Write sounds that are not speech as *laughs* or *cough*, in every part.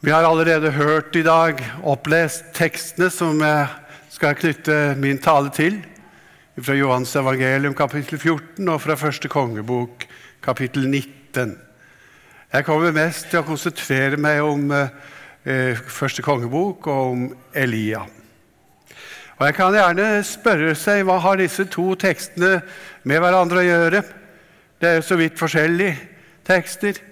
Vi har allerede hørt i dag opplest tekstene som jeg skal knytte min tale til, fra Johans evangelium kapittel 14 og fra første kongebok kapittel 19. Jeg kommer mest til å konsentrere meg om eh, første kongebok og om Elia. Og Jeg kan gjerne spørre seg hva har disse to tekstene med hverandre å gjøre. Det er jo så vidt forskjellige tekster.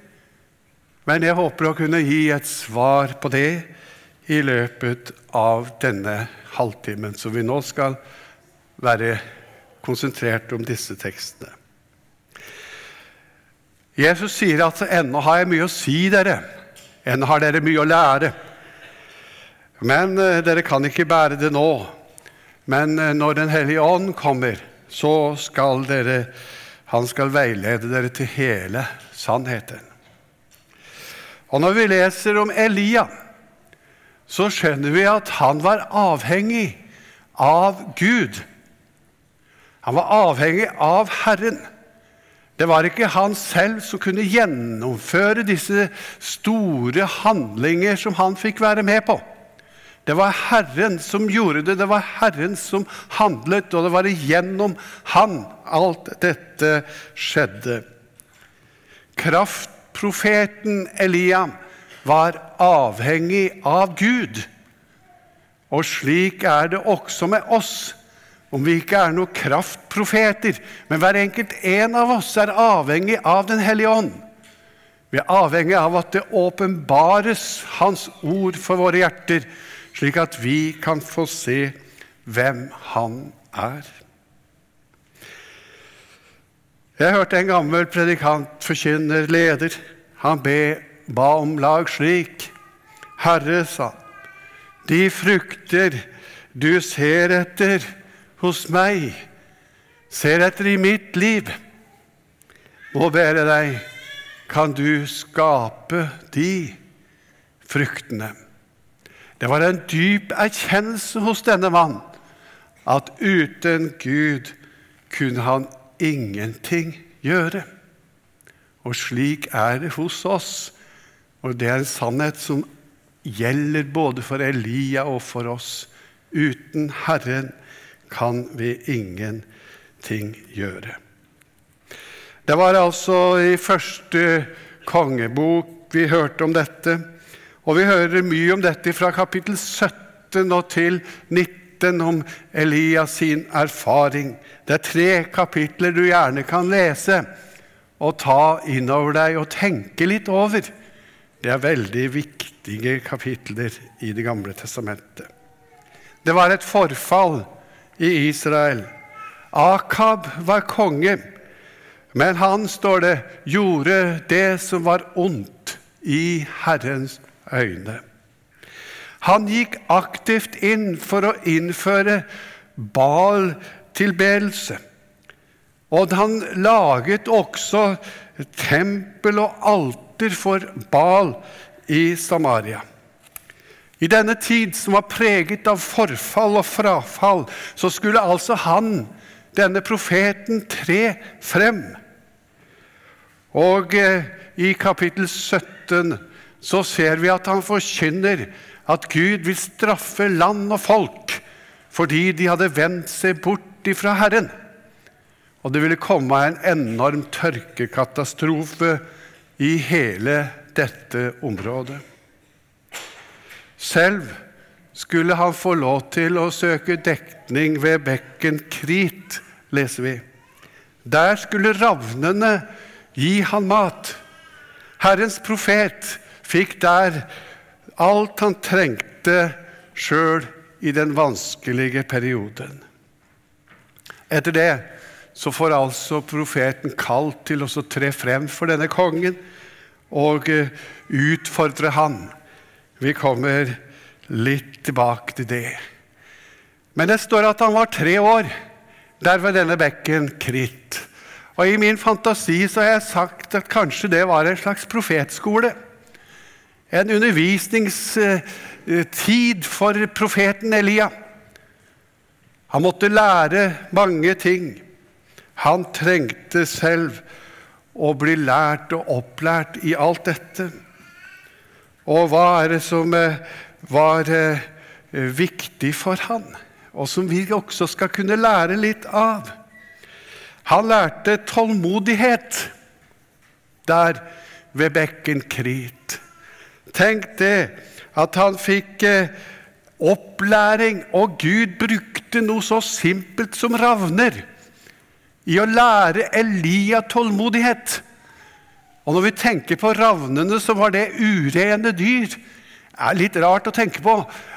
Men jeg håper å kunne gi et svar på det i løpet av denne halvtimen, så vi nå skal være konsentrert om disse tekstene. Jesus sier at 'ennå har jeg mye å si dere', 'ennå har dere mye å lære'. Men eh, dere kan ikke bære det nå. Men eh, når Den hellige ånd kommer, så skal dere, han skal veilede dere til hele sannheten. Og når vi leser om Elia, så skjønner vi at han var avhengig av Gud. Han var avhengig av Herren. Det var ikke han selv som kunne gjennomføre disse store handlinger som han fikk være med på. Det var Herren som gjorde det, det var Herren som handlet, og det var igjennom Han alt dette skjedde. Kraft Profeten Elia var avhengig av Gud. Og slik er det også med oss. Om vi ikke er noen kraftprofeter, men hver enkelt en av oss er avhengig av Den hellige ånd. Vi er avhengig av at det åpenbares Hans ord for våre hjerter, slik at vi kan få se hvem Han er. Jeg hørte en gammel predikant, forkynner, leder. Han be, ba om lag slik. Herre, sa de frukter du ser etter hos meg, ser etter i mitt liv, må være deg, kan du skape de fruktene. Det var en dyp erkjennelse hos denne mann at uten Gud kunne han ingenting gjøre. Og slik er det hos oss. Og det er en sannhet som gjelder både for Elia og for oss. Uten Herren kan vi ingenting gjøre. Det var altså i første kongebok vi hørte om dette. Og vi hører mye om dette fra kapittel 17 og til 19 19 om Elias sin erfaring. Det er tre kapitler du gjerne kan lese og ta innover deg og tenke litt over. Det er veldig viktige kapitler i Det gamle testamentet. Det var et forfall i Israel. Akab var konge, men han, står det, gjorde det som var ondt i Herrens øyne. Han gikk aktivt inn for å innføre Baal-tilbedelse. Og han laget også tempel og alter for Baal i Samaria. I denne tid, som var preget av forfall og frafall, så skulle altså han, denne profeten, tre frem. Og eh, i kapittel 17 så ser vi at han forkynner at Gud vil straffe land og folk fordi de hadde vendt seg bort ifra Herren. Og det ville komme en enorm tørkekatastrofe i hele dette området. Selv skulle han få lov til å søke dekning ved bekken Krit, leser vi. Der skulle ravnene gi han mat. Herrens profet fikk der alt han trengte sjøl i den vanskelige perioden. Etter det så får altså profeten kalt til å tre frem for denne kongen og eh, utfordre han. Vi kommer litt tilbake til det. Men det står at han var tre år der ved denne bekken Kritt. Og i min fantasi så har jeg sagt at kanskje det var en slags profetskole en undervisningstid for profeten Elia. Han måtte lære mange ting. Han trengte selv å bli lært og opplært i alt dette. Og hva er det som eh, var eh, viktig for han, og som vi også skal kunne lære litt av? Han lærte tålmodighet der ved bekken Krit. Tenk det, at han fikk eh, opplæring, og Gud brukte noe så simpelt som ravner i å lære Elia tålmodighet. Og når vi tenker på ravnene, så var det urene dyr. Det er litt rart å tenke på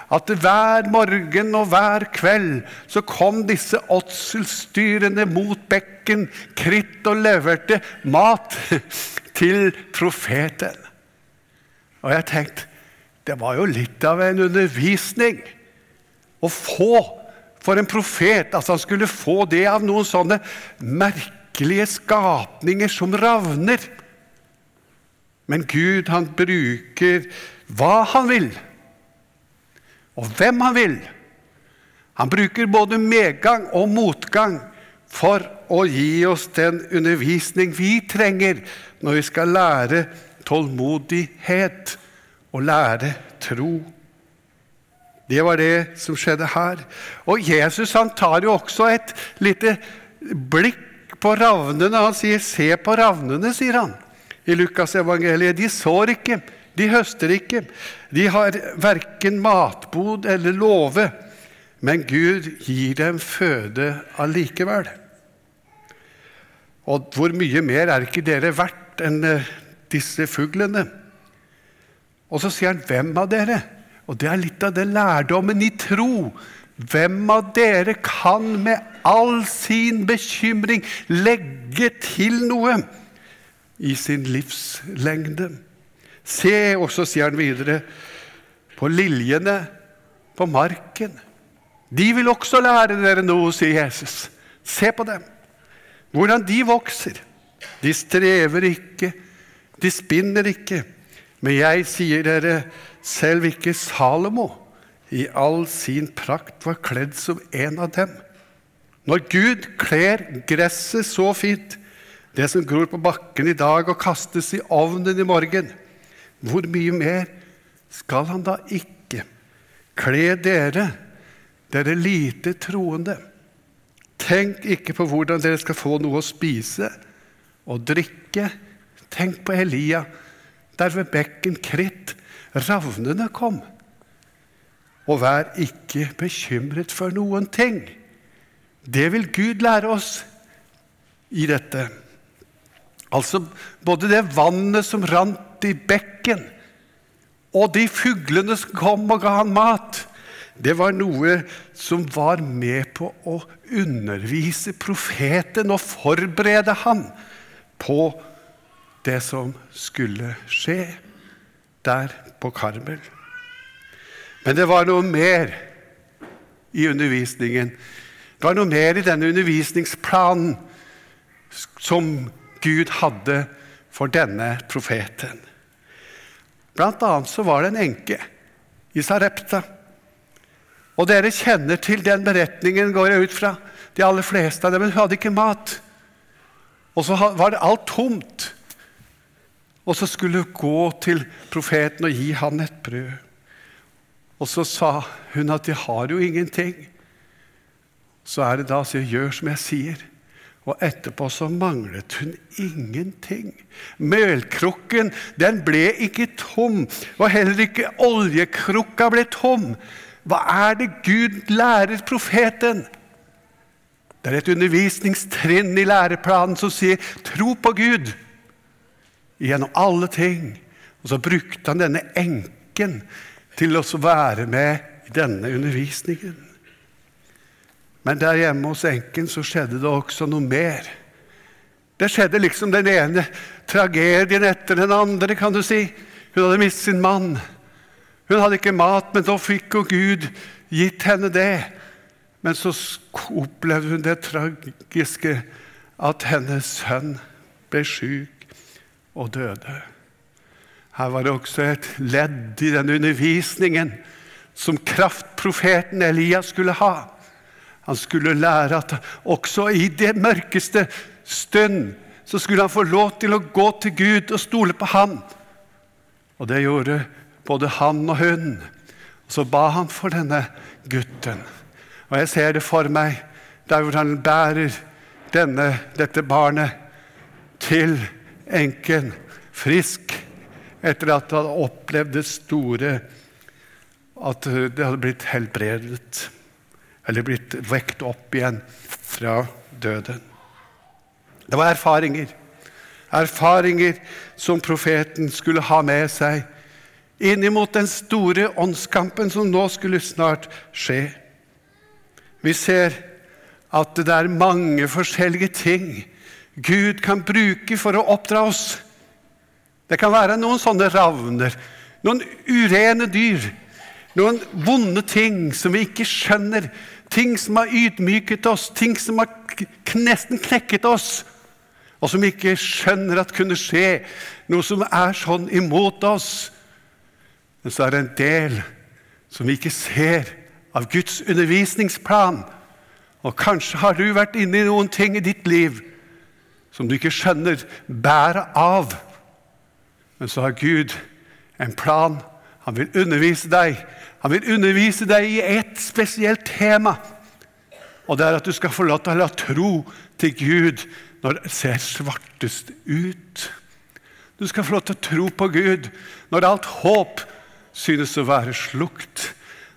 at hver morgen og hver kveld så kom disse åtselsdyrene mot bekken, kritt og leverte mat *laughs* til profeten. Og jeg tenkte det var jo litt av en undervisning å få for en profet. Altså han skulle få det av noen sånne merkelige skapninger som ravner. Men Gud, han bruker hva han vil, og hvem han vil. Han bruker både medgang og motgang for å gi oss den undervisning vi trenger når vi skal lære tålmodighet og lære tro. Det var det som skjedde her. Og Jesus han tar jo også et lite blikk på ravnene. Han sier, 'Se på ravnene', sier han i Lukasevangeliet. De sår ikke, de høster ikke. De har verken matbod eller låve. Men Gud gir dem føde allikevel. Og hvor mye mer er ikke dere verdt enn eh, disse fuglene? Og så sier han, 'Hvem av dere?' Og det er litt av det lærdommen i tro. Hvem av dere kan med all sin bekymring legge til noe? i sin livslengde. Se, og så sier han videre, på liljene på marken. De vil også lære dere noe, sier Jesus. Se på dem, hvordan de vokser. De strever ikke, de spinner ikke. Men jeg sier dere, selv ikke Salomo i all sin prakt var kledd som en av dem. Når Gud kler gresset så fint, det som gror på bakken i dag og kastes i ovnen i morgen, hvor mye mer skal han da ikke kle dere, dere lite troende? Tenk ikke på hvordan dere skal få noe å spise og drikke. Tenk på Elia, der ved bekken Kritt ravnene kom. Og vær ikke bekymret for noen ting. Det vil Gud lære oss i dette. Altså både det vannet som rant i bekken, og de fuglene som kom og ga han mat. Det var noe som var med på å undervise profeten og forberede han på det som skulle skje der på Karmel. Men det var noe mer i undervisningen. Det var noe mer i denne undervisningsplanen som Gud hadde for denne profeten. Blant annet så var det en enke i Sarepta. Og dere kjenner til den beretningen, går jeg ut fra. De aller fleste av dem hun hadde ikke mat. Og så var det alt tomt. Og så skulle hun gå til profeten og gi han et brød. Og så sa hun at de har jo ingenting. Så er det da å si gjør som jeg sier. Og etterpå så manglet hun ingenting. Mølkrukken den ble ikke tom, og heller ikke oljekrukka ble tom. Hva er det Gud lærer profeten? Det er et undervisningstrinn i læreplanen som sier 'tro på Gud' gjennom alle ting. Og så brukte han denne enken til å være med i denne undervisningen. Men der hjemme hos enken så skjedde det også noe mer. Det skjedde liksom den ene tragedien etter den andre, kan du si. Hun hadde mistet sin mann. Hun hadde ikke mat, men da fikk jo Gud gitt henne det. Men så opplevde hun det tragiske at hennes sønn ble syk og døde. Her var det også et ledd i den undervisningen som kraftprofeten Elias skulle ha. Han skulle lære at også i det mørkeste stund så skulle han få lov til å gå til Gud og stole på ham. Og det gjorde både han og hun. Og så ba han for denne gutten. Og jeg ser det for meg der hvor han bærer denne, dette barnet til enken, frisk, etter at han hadde opplevd det store At det hadde blitt helbredet, eller blitt vekt opp igjen fra døden. Det var erfaringer. Erfaringer som profeten skulle ha med seg inn mot den store åndskampen som nå skulle snart skje. Vi ser at det er mange forskjellige ting Gud kan bruke for å oppdra oss. Det kan være noen sånne ravner, noen urene dyr, noen vonde ting som vi ikke skjønner, ting som har ydmyket oss, ting som har nesten knekket oss, og som vi ikke skjønner at kunne skje, noe som er sånn imot oss. Men så er det en del som vi ikke ser av Guds undervisningsplan. Og kanskje har du vært inne i noen ting i ditt liv som du ikke skjønner bæret av. Men så har Gud en plan. Han vil undervise deg. Han vil undervise deg i ett spesielt tema. Og det er at du skal få lov til å tro til Gud når det ser svartest ut. Du skal få lov til å tro på Gud når alt håp synes å være slukt.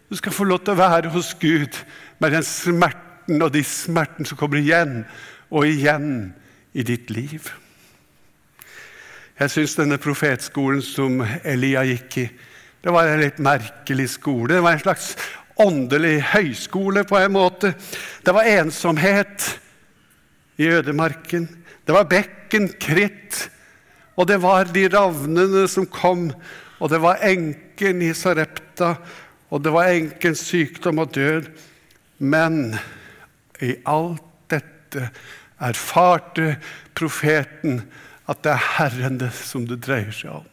Du skal få lov til å være hos Gud med den smerten og de smerten som kommer igjen og igjen i ditt liv. Jeg syns denne profetskolen som Elia gikk i, det var en litt merkelig skole. Det var en slags åndelig høyskole på en måte. Det var ensomhet i ødemarken. Det var bekken, kritt. Og det var de ravnene som kom, og det var enken i Sarepta og det var enkens sykdom og død. Men i alt dette erfarte profeten at det er Herren det som det dreier seg om.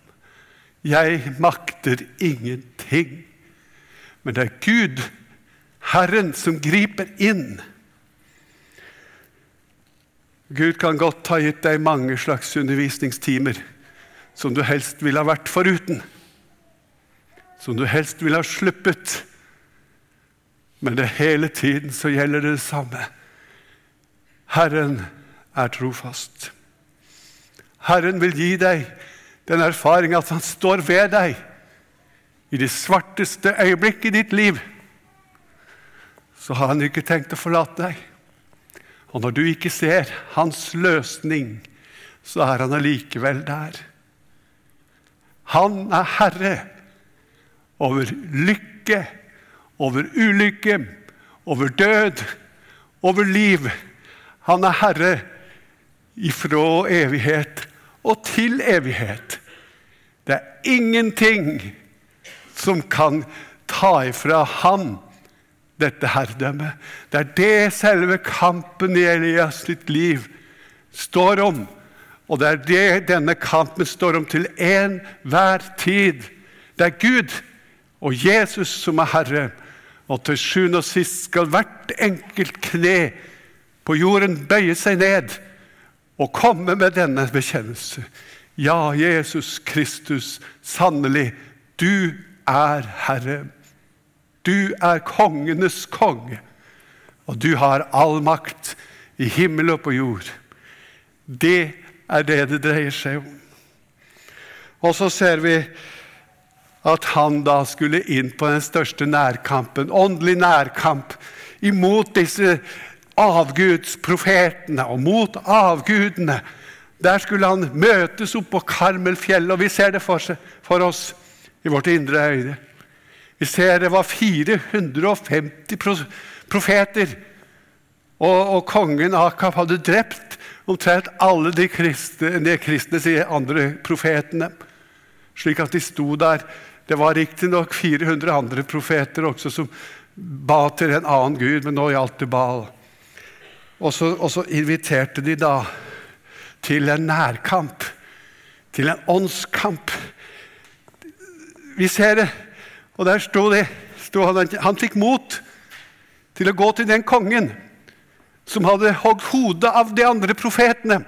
Jeg makter ingenting, men det er Gud, Herren, som griper inn. Gud kan godt ha gitt deg mange slags undervisningstimer som du helst ville ha vært foruten som du helst ville ha sluppet. Men det hele tiden så gjelder det det samme. Herren er trofast. Herren vil gi deg den erfaring at han står ved deg i det svarteste øyeblikk i ditt liv. Så har han ikke tenkt å forlate deg. Og når du ikke ser hans løsning, så er han allikevel der. Han er herre over lykke, over ulykke, over død, over liv. Han er herre ifra evighet og til evighet. Det er ingenting som kan ta ifra ham dette herredømmet. Det er det selve kampen i Elias sitt liv står om. Og det er det denne kampen står om til enhver tid. Det er Gud og Jesus som er Herre. Og til sjuende og sist skal hvert enkelt kne på jorden bøye seg ned og komme med denne bekjennelse. Ja, Jesus Kristus, sannelig, du er Herre. Du er kongenes konge, og du har all makt i himmel og på jord. Det er det det dreier seg om. Og så ser vi at han da skulle inn på den største nærkampen, åndelig nærkamp, imot disse avgudsprofetene og mot avgudene. Der skulle han møtes opp på Karmelfjellet, og vi ser det for, for oss i vårt indre øyne. Vi ser det var 450 profeter, og, og kongen Akab hadde drept omtrent alle de kristne, de kristne sier andre profetene, slik at de sto der det var riktignok 400 andre profeter også som ba til en annen gud, men nå gjaldt det Baal. Og så, og så inviterte de da til en nærkamp, til en åndskamp. Vi ser det, og der sto det. Sto han, han fikk mot til å gå til den kongen som hadde hogd hodet av de andre profetene.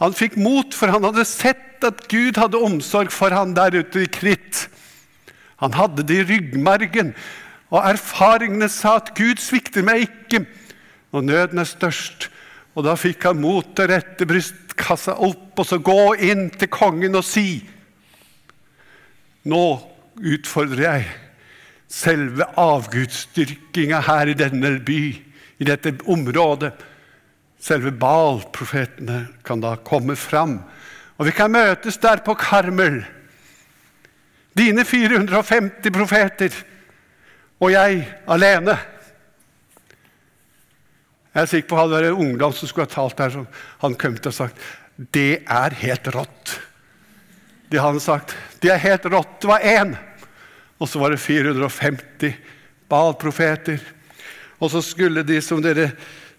Han fikk mot, for han hadde sett at Gud hadde omsorg for han der ute i kritt. Han hadde det i ryggmargen, og erfaringene sa at Gud svikter meg ikke når nøden er størst. Og da fikk han mot til rette brystkassa opp og så gå inn til kongen og si Nå utfordrer jeg selve avgudsdyrkinga her i denne by, i dette området. Selve Baal-profetene kan da komme fram. Og vi kan møtes der på Karmel. Dine 450 profeter og jeg alene. Jeg er sikker på hadde det vært ungdom som skulle ha talt der, som han kom til å sagt det er helt rått. Det hadde han sagt. Det er helt rått. Det var én. Og så var det 450 Baal-profeter. Og så skulle de, som dere,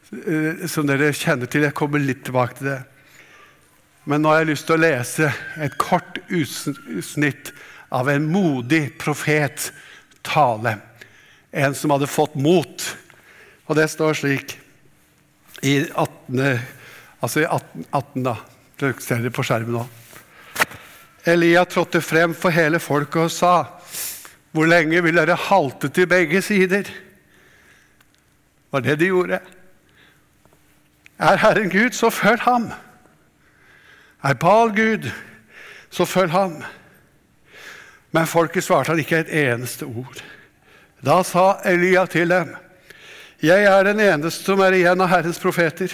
eh, som dere kjenner til Jeg kommer litt tilbake til det. Men nå har jeg lyst til å lese et kort utsnitt av en modig profet tale. En som hadde fått mot. Og det står slik i 18, altså i 18, 18 da. Dere ser det på skjermen nå. Elia trådte frem for hele folket og sa, hvor lenge vil dere halte til begge sider? Var det de gjorde. Er Herren Gud, så følg ham. Er Baal Gud, så følg ham. Men folket svarte han ikke et eneste ord. Da sa Elia til dem, jeg er den eneste som er igjen av Herrens profeter.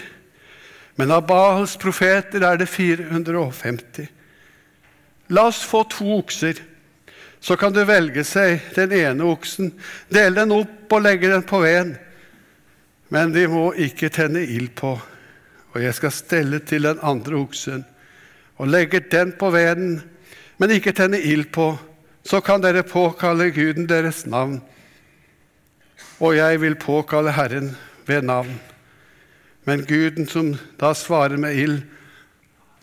Men av Baals profeter er det 450. La oss få to okser. Så kan du velge seg den ene oksen, dele den opp og legge den på veden. Men de må ikke tenne ild på. Og jeg skal stelle til den andre oksen og legge den på veden, men ikke tenne ild på. Så kan dere påkalle guden deres navn og jeg vil påkalle Herren ved navn. Men Guden som da svarer med ild,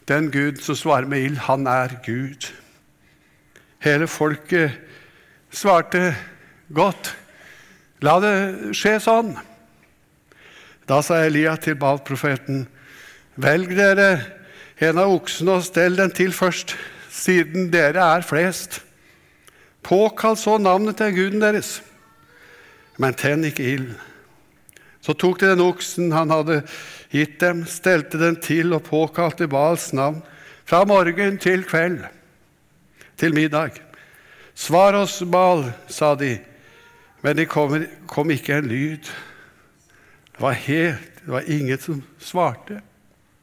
den Gud som svarer med ild, han er Gud. Hele folket svarte godt. La det skje sånn. Da sa Elia til Baal-profeten, velg dere en av oksene og stell den til først, siden dere er flest. Påkall så navnet til guden deres men tenn ikke ild. Så tok de den oksen han hadde gitt dem, stelte den til og påkalte Bals navn fra morgen til kveld, til middag. Svar oss, Bal, sa de, men det kom, kom ikke en lyd. Det var helt, det var ingen som svarte.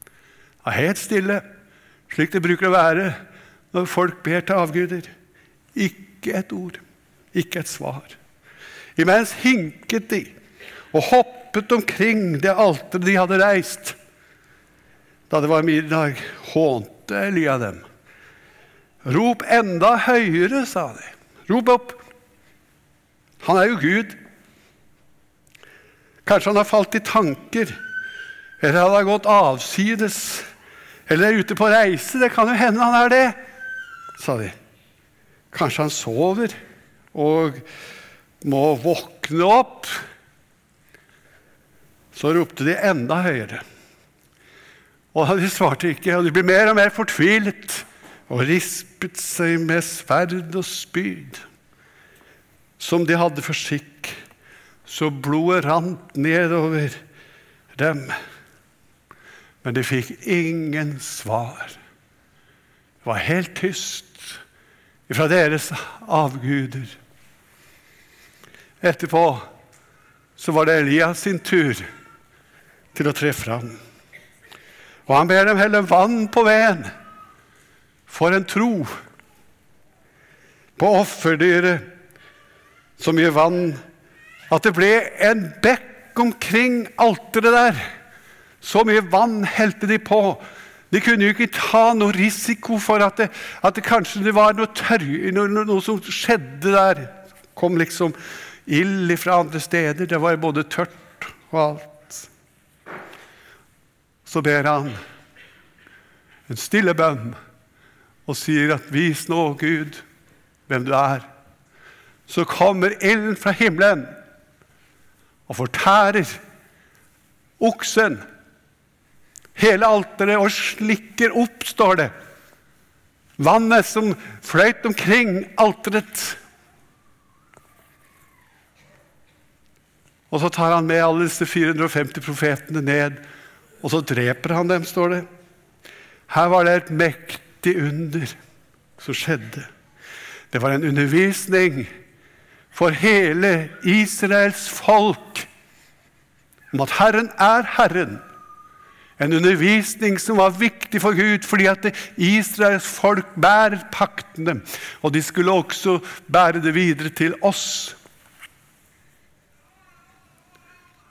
Det var helt stille, slik det bruker å være når folk ber til avguder. Ikke et ord, ikke et svar. Imens hinket de og hoppet omkring det alteret de hadde reist. Da det var middag, hånte Elia dem. Rop enda høyere, sa de. Rop opp. Han er jo Gud. Kanskje han har falt i tanker, eller han har gått avsides, eller er ute på reise. Det kan jo hende han er det, sa de. Kanskje han sover og må våkne opp. Så ropte de enda høyere. Og de svarte ikke, og de ble mer og mer fortvilet og rispet seg med sverd og spyd, som de hadde for skikk, så blodet rant nedover dem. Men de fikk ingen svar. Det var helt tyst fra deres avguder. Etterpå så var det Elias sin tur til å tre fram. Og han ber dem helle vann på veden for en tro på offerdyret så mye vann at det ble en bekk omkring alteret der. Så mye vann helte de på. De kunne jo ikke ta noe risiko for at det, at det kanskje det var noe, tørre, noe, noe, som skjedde der. Kom liksom ild fra andre steder. Det var både tørt og alt. Så ber han en stille bønn og sier at 'vis nå, Gud, hvem du er'. Så kommer ilden fra himmelen og fortærer oksen, hele alteret, og slikker opp, står det. Vannet som fløyt omkring alteret, Og så tar han med alle disse 450 profetene ned, og så dreper han dem, står det. Her var det et mektig under som skjedde. Det var en undervisning for hele Israels folk om at Herren er Herren. En undervisning som var viktig for Gud, fordi at Israels folk bærer paktene. Og de skulle også bære det videre til oss.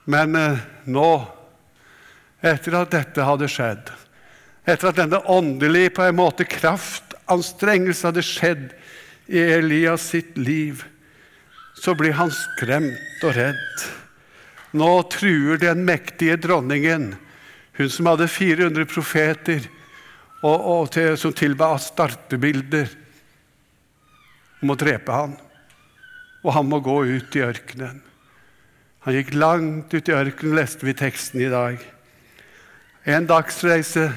Men eh, nå, etter at dette hadde skjedd, etter at denne åndelige på en måte kraftanstrengelse hadde skjedd i Elias sitt liv, så blir han skremt og redd. Nå truer den mektige dronningen, hun som hadde 400 profeter og, og til, som tilba startebilder, om å drepe han. Og han må gå ut i ørkenen. Han gikk langt ut i ørkenen, leste vi teksten i dag. En dagsreise,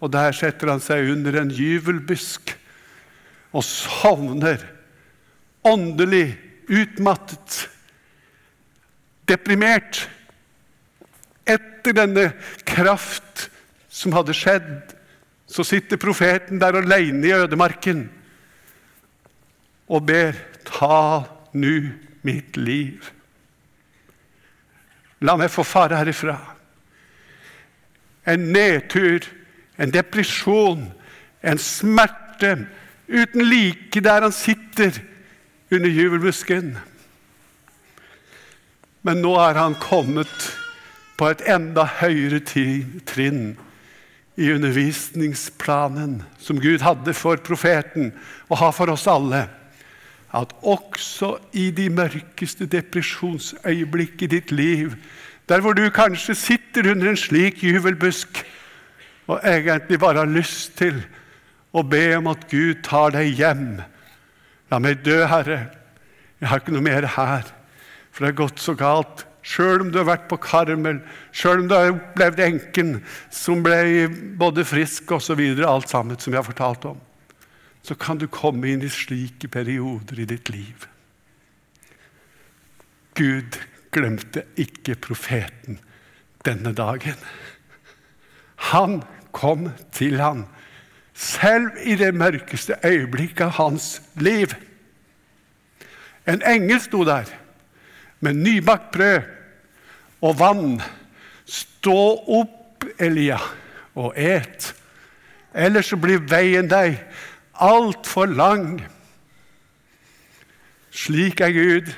og der setter han seg under en gyvelbusk og sovner åndelig utmattet, deprimert. Etter denne kraft som hadde skjedd, så sitter profeten der alene i ødemarken og ber ta nu mitt liv. La meg få fare herifra. En nedtur, en depresjon, en smerte uten like der han sitter under jubelbusken. Men nå er han kommet på et enda høyere trinn i undervisningsplanen som Gud hadde for profeten og har for oss alle. At også i de mørkeste depresjonsøyeblikk i ditt liv, der hvor du kanskje sitter under en slik juvelbusk og egentlig bare har lyst til å be om at Gud tar deg hjem La meg dø, Herre. Jeg har ikke noe mer her, for det har gått så galt. Sjøl om du har vært på Karmel, sjøl om du har opplevd enken som ble både frisk osv., alt sammen som jeg har fortalt om, så kan du komme inn i slike perioder i ditt liv. Gud glemte ikke profeten denne dagen. Han kom til ham selv i det mørkeste øyeblikket av hans liv. En engel sto der med nybakt brød og vann. Stå opp, Elia, og et. Ellers så blir veien deg altfor lang. Slik er Gud.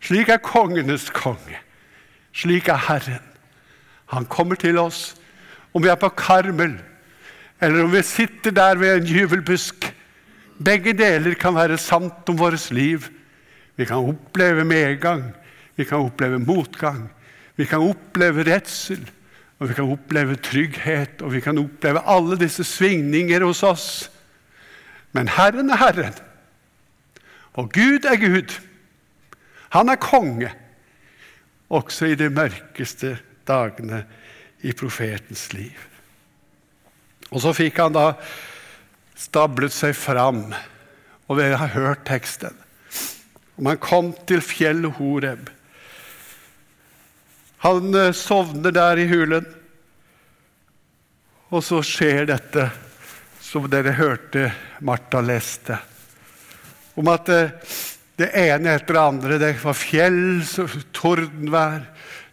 Slik er kongenes konge. Slik er Herren. Han kommer til oss om vi er på Karmel eller om vi sitter der ved en jubelbusk. Begge deler kan være sant om vårt liv. Vi kan oppleve medgang, vi kan oppleve motgang. Vi kan oppleve redsel, og vi kan oppleve trygghet, og vi kan oppleve alle disse svingninger hos oss. Men Herren er Herren, og Gud er Gud. Han er konge, også i de mørkeste dagene i profetens liv. Og så fikk han da stablet seg fram, og dere har hørt teksten. Om man kom til fjellet Horeb. Han eh, sovner der i hulen, og så skjer dette som dere hørte Martha leste, om at eh, det ene etter det andre Det var fjell, tordenvær,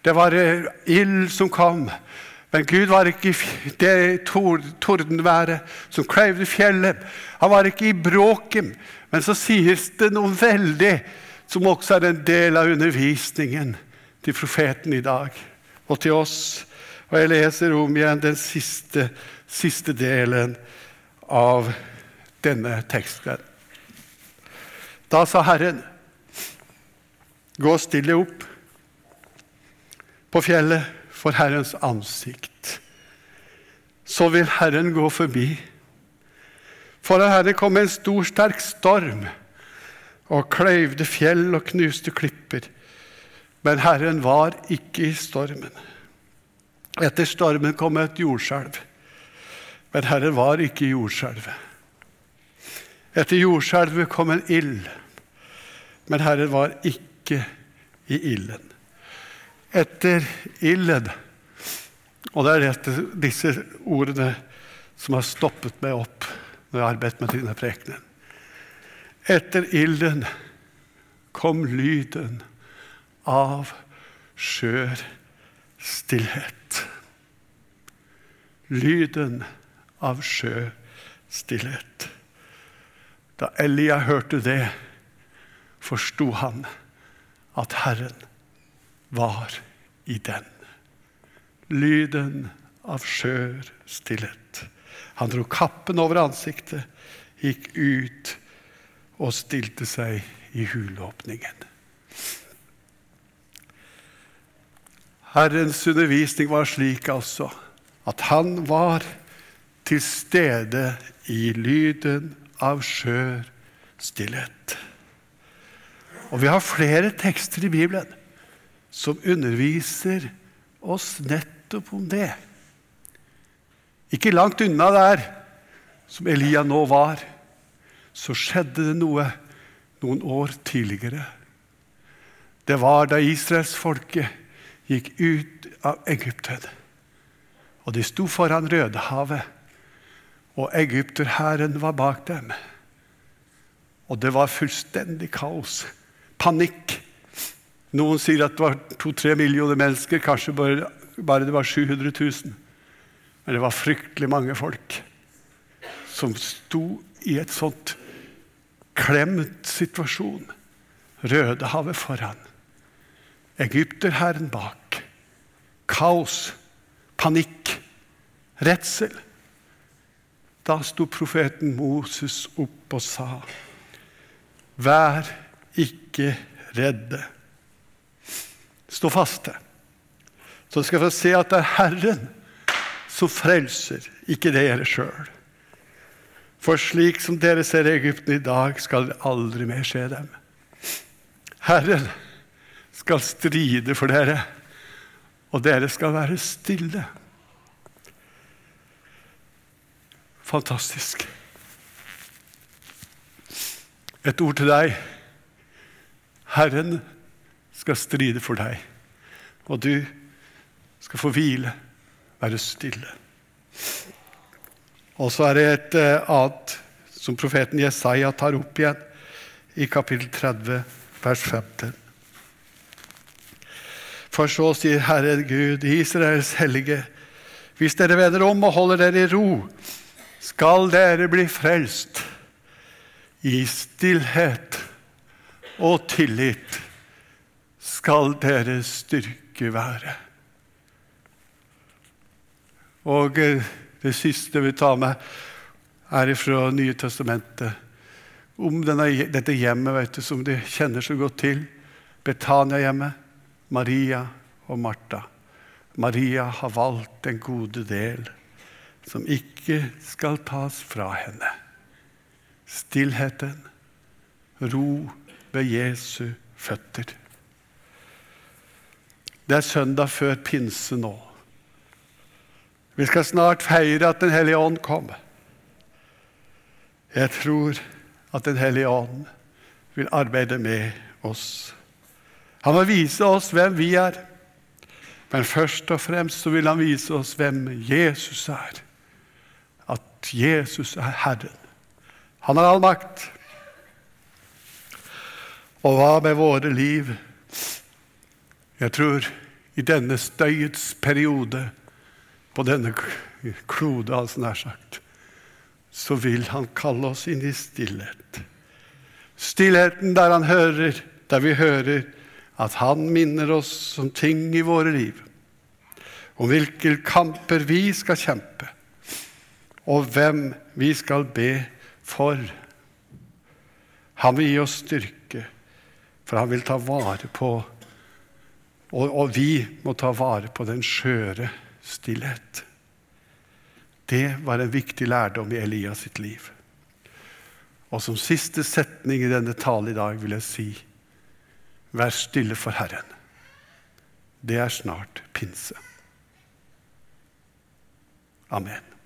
det var eh, ild som kom. Men Gud var ikke i det tordenværet som kløyvde fjellet. Han var ikke i bråket. Men så sies det noe veldig som også er en del av undervisningen til profeten i dag og til oss. Og jeg leser om igjen den siste, siste delen av denne teksten. Da sa Herren, gå stille opp på fjellet for Herrens ansikt. Så vil Herren gå forbi. Foran Herren kom en stor, sterk storm og kløyvde fjell og knuste klipper. Men Herren var ikke i stormen. Etter stormen kom et jordskjelv. Men Herren var ikke i jordskjelvet. Etter jordskjelvet kom en ild. Men Herren var ikke i ilden. etter ilden. Og det er dette, disse ordene som har stoppet meg opp når jeg har arbeidet med denne prekenen. Etter ilden kom lyden av skjør stillhet. Lyden av skjør stillhet. Da Elia hørte det, forsto han at Herren var i den. Lyden av skjør stillhet. Han dro kappen over ansiktet, gikk ut og stilte seg i huleåpningen. Herrens undervisning var slik altså at han var til stede i lyden av skjør stillhet. Og vi har flere tekster i Bibelen som underviser oss nettopp om det. Ikke langt unna der som Elia nå var, så skjedde det noe noen år tidligere. Det var da israelsfolket gikk ut av Egypten. Og de sto foran Rødehavet, og egypterhæren var bak dem. Og det var fullstendig kaos. Panikk. Noen sier at det var to-tre millioner mennesker, kanskje bare, bare, det var 700 000. Men det var fryktelig mange folk som sto i et sånt klemt situasjon. Rødehavet foran. Egypterhæren bak. Kaos. Panikk. Redsel. Da sto profeten Moses opp og sa, Vær ikke redde. Stå faste. Så skal dere se at det er Herren som frelser, ikke dere sjøl. For slik som dere ser Egypten i dag, skal det aldri mer skje dem. Herren skal stride for dere, og dere skal være stille. Fantastisk. Et ord til deg. Herren skal stride for deg, og du skal få hvile, være stille. Og så er det et eh, annet som profeten Jesaja tar opp igjen i kapittel 30, vers 15. For så sier Herre Gud, Israels hellige, hvis dere vender om og holder dere i ro, skal dere bli frelst. I stillhet og tillit skal deres styrke være. Og eh, det siste vi tar med, er fra Nye testamentet. Om denne, dette hjemmet vet du, som de kjenner så godt til. Betania-hjemmet. Maria og Martha. Maria har valgt den gode del som ikke skal tas fra henne. Stillheten, ro ved Jesu føtter. Det er søndag før pinse nå. Vi skal snart feire at Den hellige ånd kom. Jeg tror at Den hellige ånd vil arbeide med oss. Han vil vise oss hvem vi er, men først og fremst vil han vise oss hvem Jesus er. At Jesus er Herren. Han har all makt. Og hva med våre liv? Jeg tror i denne støyets periode på denne klode, altså nær sagt, så vil han kalle oss inn i stillhet. Stillheten der han hører, der vi hører at han minner oss om ting i våre liv, om hvilke kamper vi skal kjempe, og hvem vi skal be for. Han vil gi oss styrke, for han vil ta vare på Og, og vi må ta vare på den skjøre stillhet. Det var en viktig lærdom i Elias sitt liv. Og som siste setning i denne talen i dag vil jeg si Vær stille for Herren. Det er snart pinse. Amen.